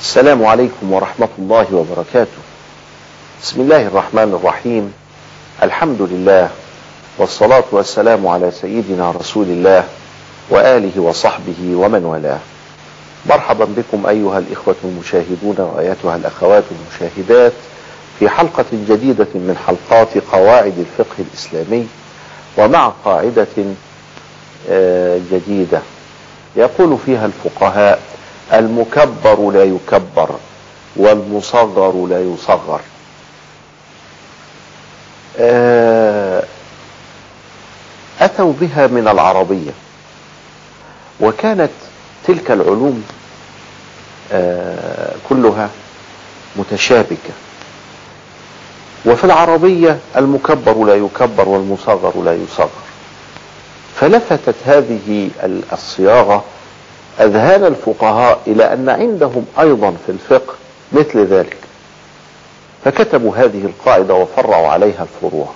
السلام عليكم ورحمة الله وبركاته. بسم الله الرحمن الرحيم. الحمد لله والصلاة والسلام على سيدنا رسول الله وآله وصحبه ومن والاه. مرحبا بكم أيها الإخوة المشاهدون وأيتها الأخوات المشاهدات في حلقة جديدة من حلقات قواعد الفقه الإسلامي ومع قاعدة جديدة يقول فيها الفقهاء المكبر لا يكبر والمصغر لا يصغر. أتوا بها من العربية. وكانت تلك العلوم كلها متشابكة. وفي العربية المكبر لا يكبر والمصغر لا يصغر. فلفتت هذه الصياغة أذهان الفقهاء إلى أن عندهم أيضا في الفقه مثل ذلك. فكتبوا هذه القاعدة وفرعوا عليها الفروع.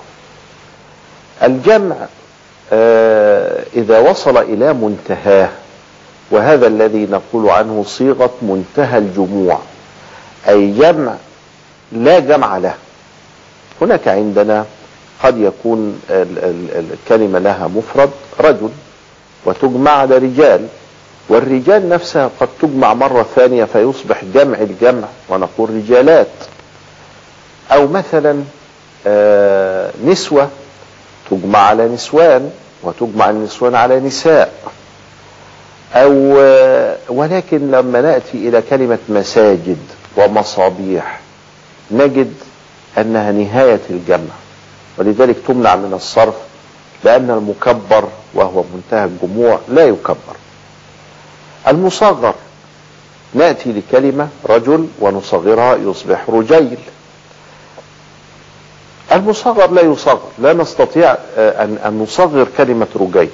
الجمع إذا وصل إلى منتهاه وهذا الذي نقول عنه صيغة منتهى الجموع أي جمع لا جمع له. هناك عندنا قد يكون الكلمة لها مفرد رجل وتجمع على رجال. والرجال نفسها قد تجمع مرة ثانية فيصبح جمع الجمع ونقول رجالات. أو مثلا نسوة تجمع على نسوان وتجمع النسوان على نساء. أو ولكن لما نأتي إلى كلمة مساجد ومصابيح نجد أنها نهاية الجمع. ولذلك تمنع من الصرف لأن المكبر وهو منتهى الجموع لا يكبر. المصغر. نأتي لكلمة رجل ونصغرها يصبح رجيل. المصغر لا يصغر لا نستطيع أن نصغر كلمة رجيل.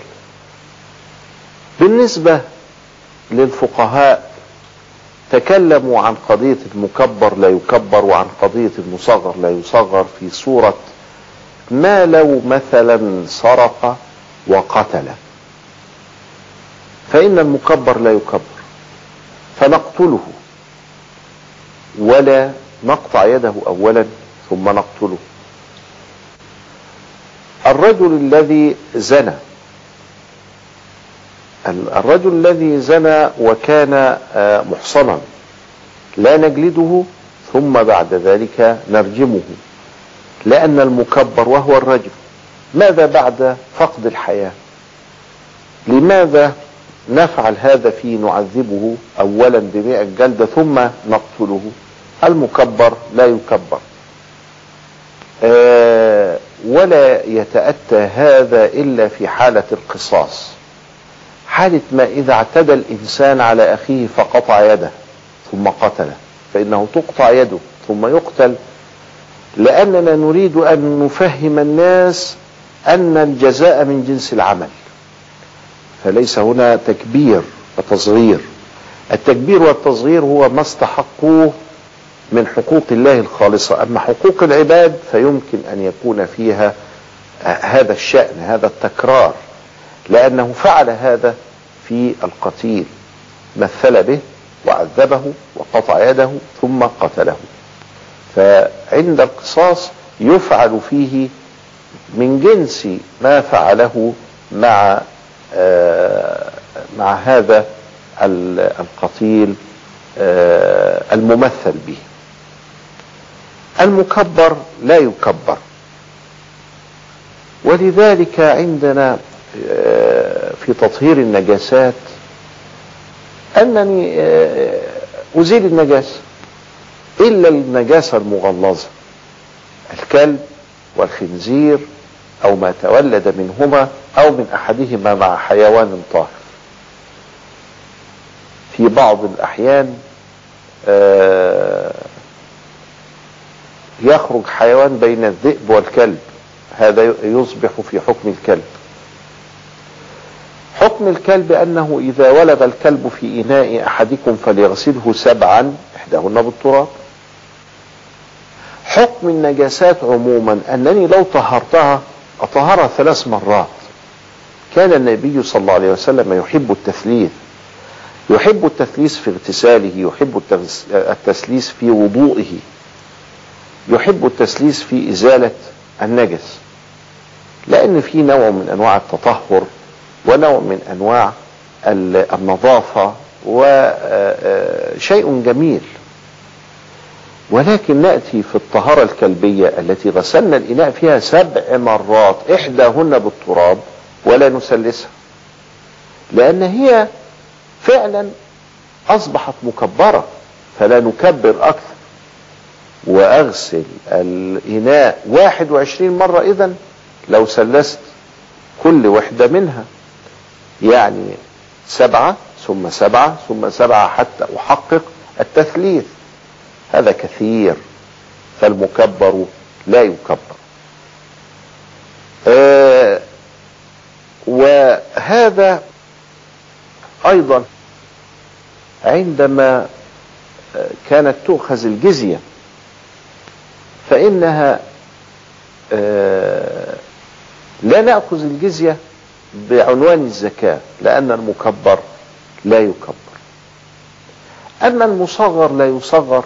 بالنسبة للفقهاء تكلموا عن قضية المكبر لا يكبر وعن قضية المصغر لا يصغر في صورة ما لو مثلا سرق وقتل فإن المكبر لا يكبر فنقتله. ولا نقطع يده أولا ثم نقتله. الرجل الذي زنى الرجل الذي زنى وكان محصنا لا نجلده ثم بعد ذلك نرجمه. لأن المكبر وهو الرجل ماذا بعد فقد الحياة؟ لماذا نفعل هذا في نعذبه أولا بمئة جلدة ثم نقتله. المكبر لا يكبر. آه ولا يتأتى هذا إلا في حالة القصاص. حالة ما إذا اعتدى الإنسان على أخيه فقطع يده ثم قتله فإنه تقطع يده ثم يقتل. لأننا نريد أن نفهم الناس أن الجزاء من جنس العمل. فليس هنا تكبير وتصغير. التكبير والتصغير هو ما استحقوه من حقوق الله الخالصة. أما حقوق العباد فيمكن أن يكون فيها هذا الشأن هذا التكرار لأنه فعل هذا في القتيل. مثل به وعذبه وقطع يده ثم قتله. فعند القصاص يفعل فيه من جنس ما فعله مع مع هذا القتيل آه الممثل به. المكبر لا يكبر. ولذلك عندنا آه في تطهير النجاسات أنني أزيل النجاسه إلا النجاسة المغلظة الكلب والخنزير أو ما تولد منهما أو من أحدهما مع حيوان طاهر. في بعض الأحيان يخرج حيوان بين الذئب والكلب. هذا يصبح في حكم الكلب. حكم الكلب أنه إذا ولد الكلب في إناء أحدكم فليغسله سبعا إحداهن بالتراب. حكم النجاسات عموما أنني لو طهرتها أطهرها ثلاث مرات. كان النبي صلى الله عليه وسلم يحب التثليث. يحب التثليث في اغتساله يحب التثليث في وضوئه. يحب التثليث في إزالة النجس. لأن في نوع من أنواع التطهر ونوع من أنواع النظافة وشيء جميل. ولكن نأتي في الطهارة الكلبية التي غسلنا الإناء فيها سبع مرات إحداهن بالتراب ولا نسلسها. لأن هي فعلا أصبحت مكبرة فلا نكبر أكثر. وأغسل الإناء واحد وعشرين مرة إذا لو سلست كل وحدة منها. يعني سبعة ثم سبعة ثم سبعة حتى أحقق التثليث. هذا كثير فالمكبر لا يكبر. آه وهذا أيضا عندما كانت تؤخذ الجزية فإنها آه لا نأخذ الجزية بعنوان الزكاة لأن المكبر لا يكبر. أما المصغر لا يصغر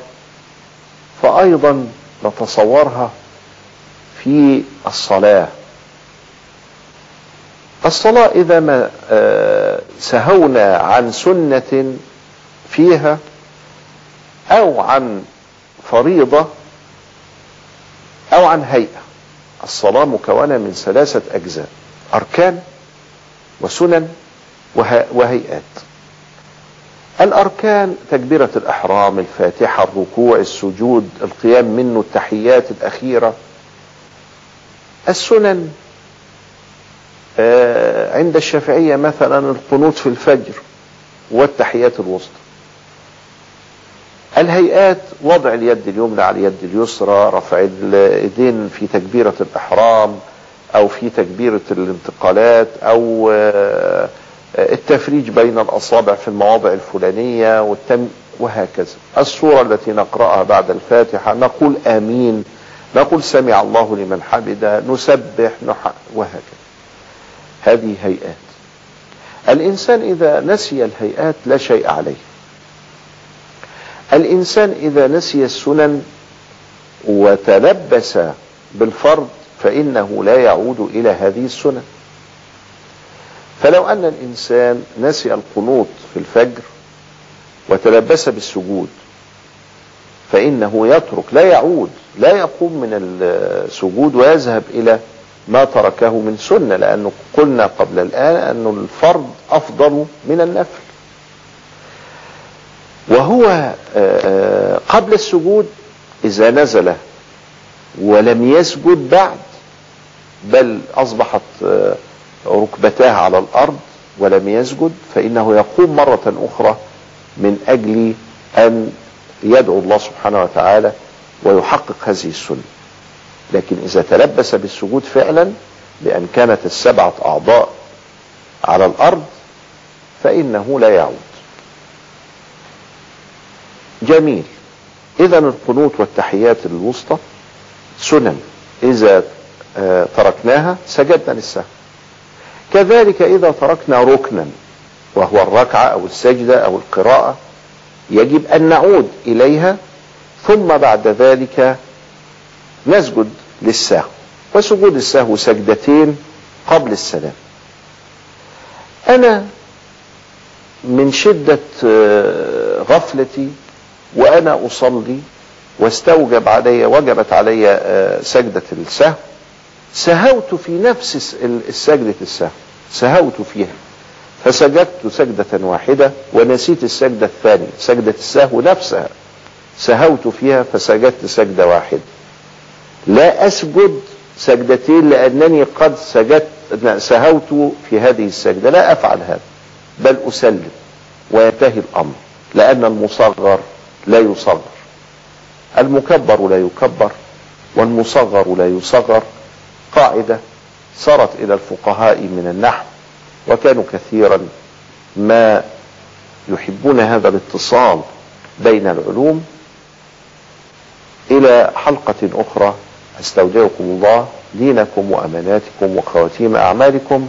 فايضا نتصورها في الصلاة. الصلاة إذا ما سهونا عن سنة فيها أو عن فريضة أو عن هيئة. الصلاة مكونة من ثلاثة أجزاء أركان وسنن وهيئات. الأركان تكبيرة الإحرام الفاتحة الركوع السجود القيام منه التحيات الأخيرة. السنن عند الشافعية مثلا القنوت في الفجر والتحيات الوسطى. الهيئات وضع اليد اليمنى على اليد اليسرى رفع الايدين في تكبيرة الأحرام أو في تكبيرة الانتقالات أو التفريج بين الأصابع في المواضع الفلانية والتم وهكذا. السورة التي نقرأها بعد الفاتحة نقول آمين نقول سمع الله لمن حمده نسبح نح وهكذا. هذه هيئات. الإنسان إذا نسي الهيئات لا شيء عليه. الإنسان إذا نسي السنن وتلبس بالفرض فإنه لا يعود إلى هذه السنن. فلو أن الإنسان نسي القنوط في الفجر وتلبس بالسجود فإنه يترك لا يعود لا يقوم من السجود ويذهب إلى ما تركه من سنة لأنه قلنا قبل الآن أن الفرض أفضل من النفل. وهو قبل السجود إذا نزل ولم يسجد بعد بل أصبحت ركبتاه على الأرض ولم يسجد فإنه يقوم مرة أخرى من أجل أن يدعو الله سبحانه وتعالى ويحقق هذه السنة. لكن إذا تلبس بالسجود فعلا بأن كانت السبعة أعضاء على الأرض فإنه لا يعود. جميل. إذا القنوت والتحيات الوسطى سنن. إذا تركناها سجدنا للسهو. كذلك إذا تركنا ركنا وهو الركعة أو السجدة أو القراءة يجب أن نعود إليها ثم بعد ذلك نسجد للسهو. وسجود السهو سجدتين قبل السلام. أنا من شدة غفلتي وأنا أصلي واستوجب علي وجبت علي سجدة السهو سهوت في نفس السجدة السهو. سهوت فيها. فسجدت سجدة واحدة ونسيت السجدة الثانية. سجدة السهو نفسها. سهوت فيها فسجدت سجدة واحدة. لا أسجد سجدتين لأنني قد سجدت سهوت في هذه السجدة. لا أفعل هذا. بل أسلم. وينتهي الأمر. لأن المصغر لا يصغر. المكبر لا يكبر. والمصغر لا يصغر. قاعدة صارت إلى الفقهاء من النحو وكانوا كثيرا ما يحبون هذا الاتصال بين العلوم إلى حلقة أخرى. أستودعكم الله دينكم وأماناتكم وخواتيم أعمالكم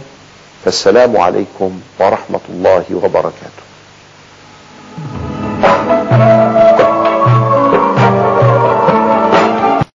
فالسلام عليكم ورحمة الله وبركاته.